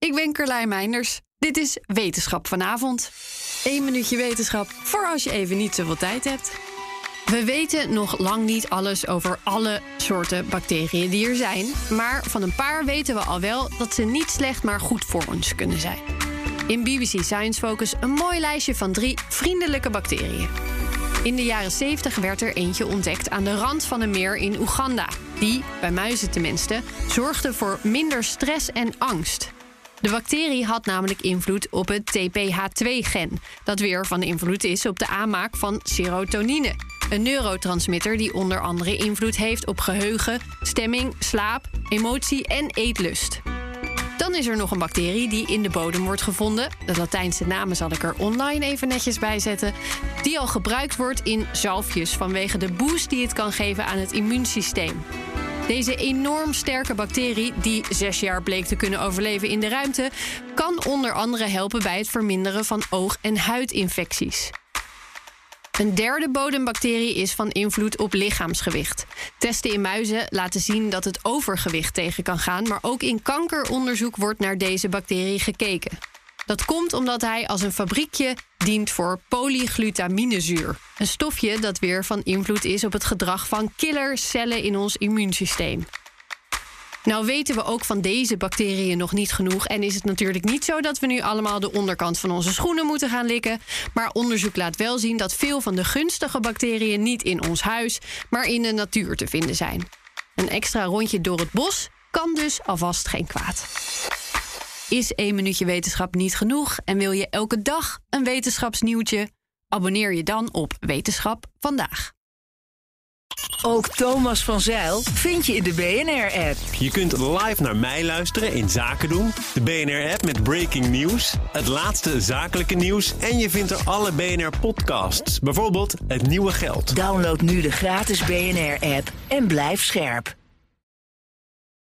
Ik ben Carlijn Meinders. Dit is Wetenschap vanavond. Eén minuutje wetenschap voor als je even niet zoveel tijd hebt. We weten nog lang niet alles over alle soorten bacteriën die er zijn. Maar van een paar weten we al wel dat ze niet slecht, maar goed voor ons kunnen zijn. In BBC Science Focus een mooi lijstje van drie vriendelijke bacteriën. In de jaren 70 werd er eentje ontdekt aan de rand van een meer in Oeganda. Die, bij muizen tenminste, zorgde voor minder stress en angst. De bacterie had namelijk invloed op het TPH2-gen, dat weer van invloed is op de aanmaak van serotonine. Een neurotransmitter die onder andere invloed heeft op geheugen, stemming, slaap, emotie en eetlust. Dan is er nog een bacterie die in de bodem wordt gevonden. De Latijnse namen zal ik er online even netjes bij zetten. Die al gebruikt wordt in zalfjes vanwege de boost die het kan geven aan het immuunsysteem. Deze enorm sterke bacterie, die zes jaar bleek te kunnen overleven in de ruimte, kan onder andere helpen bij het verminderen van oog- en huidinfecties. Een derde bodembacterie is van invloed op lichaamsgewicht. Testen in muizen laten zien dat het overgewicht tegen kan gaan, maar ook in kankeronderzoek wordt naar deze bacterie gekeken. Dat komt omdat hij als een fabriekje dient voor polyglutaminezuur. Een stofje dat weer van invloed is op het gedrag van killercellen in ons immuunsysteem. Nou weten we ook van deze bacteriën nog niet genoeg. En is het natuurlijk niet zo dat we nu allemaal de onderkant van onze schoenen moeten gaan likken. Maar onderzoek laat wel zien dat veel van de gunstige bacteriën niet in ons huis, maar in de natuur te vinden zijn. Een extra rondje door het bos kan dus alvast geen kwaad. Is één minuutje wetenschap niet genoeg en wil je elke dag een wetenschapsnieuwtje? Abonneer je dan op Wetenschap vandaag. Ook Thomas van Zeil vind je in de BNR-app. Je kunt live naar mij luisteren in Zaken doen. De BNR-app met breaking news, het laatste zakelijke nieuws... en je vindt er alle BNR-podcasts, bijvoorbeeld Het Nieuwe Geld. Download nu de gratis BNR-app en blijf scherp.